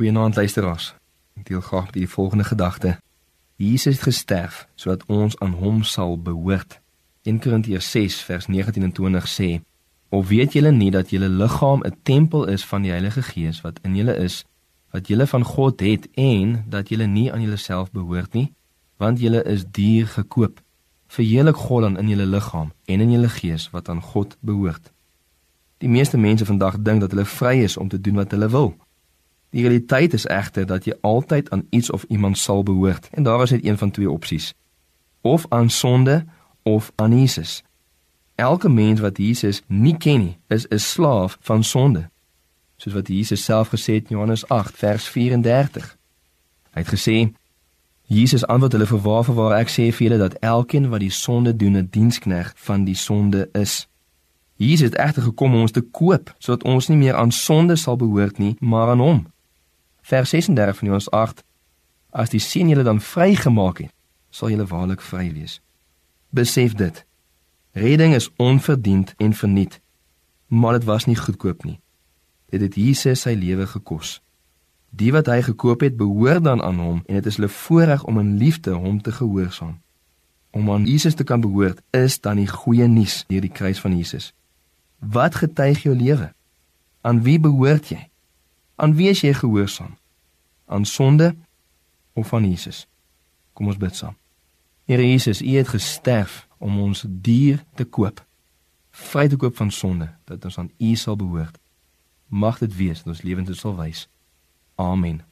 Goeienaand luisteraars. Ek deel graag met die volgende gedagte. Jesus het gesterf sodat ons aan hom sal behoort. 1 Korintiërs 6 vers 19 en 20 sê: "Of weet julle nie dat julle liggaam 'n tempel is van die Heilige Gees wat in julle is, wat julle van God het en dat julle nie aan julleself behoort nie, want julle is duur gekoop. Verheerlik God dan in julle liggaam en in julle gees wat aan God behoort." Die meeste mense vandag dink dat hulle vry is om te doen wat hulle wil. Die realiteit is egter dat jy altyd aan iets of iemand sal behoort en daar is net een van twee opsies. Of aan sonde of aan Jesus. Elke mens wat Jesus nie ken nie, is 'n slaaf van sonde. Soos wat Jesus self gesê het in Johannes 8 vers 34. Hy het gesê: Jesus antwoord hulle vir waar vir waar ek sê vir julle dat elkeen wat die sonde doen 'n dienskneg van die sonde is. Jesus het egter gekom om ons te koop sodat ons nie meer aan sonde sal behoort nie, maar aan hom. Vers 36 van Johannes 8: As die seun julle dan vrygemaak het, sal julle waarlik vry wees. Besef dit. Redding is onverdiend en verniet, maar dit was nie goedkoop nie. Dit het Jesus sy lewe gekos. Die wat hy gekoop het, behoort dan aan hom en dit is hulle voorreg om in liefde hom te gehoorsaam. Om aan Jesus te kan behoort, is dan die goeie nuus deur die kruis van Jesus. Wat getuig jou lewe? Aan wie behoort jy? Aan wie is jy gehoorsaam? Aan sonde of aan Jesus? Kom ons bid saam. Here Jesus, U het gesterf om ons dier te koop. Vry te koop van sonde dat ons aan U sal behoort. Mag dit wees dat ons lewens sal wys. Amen.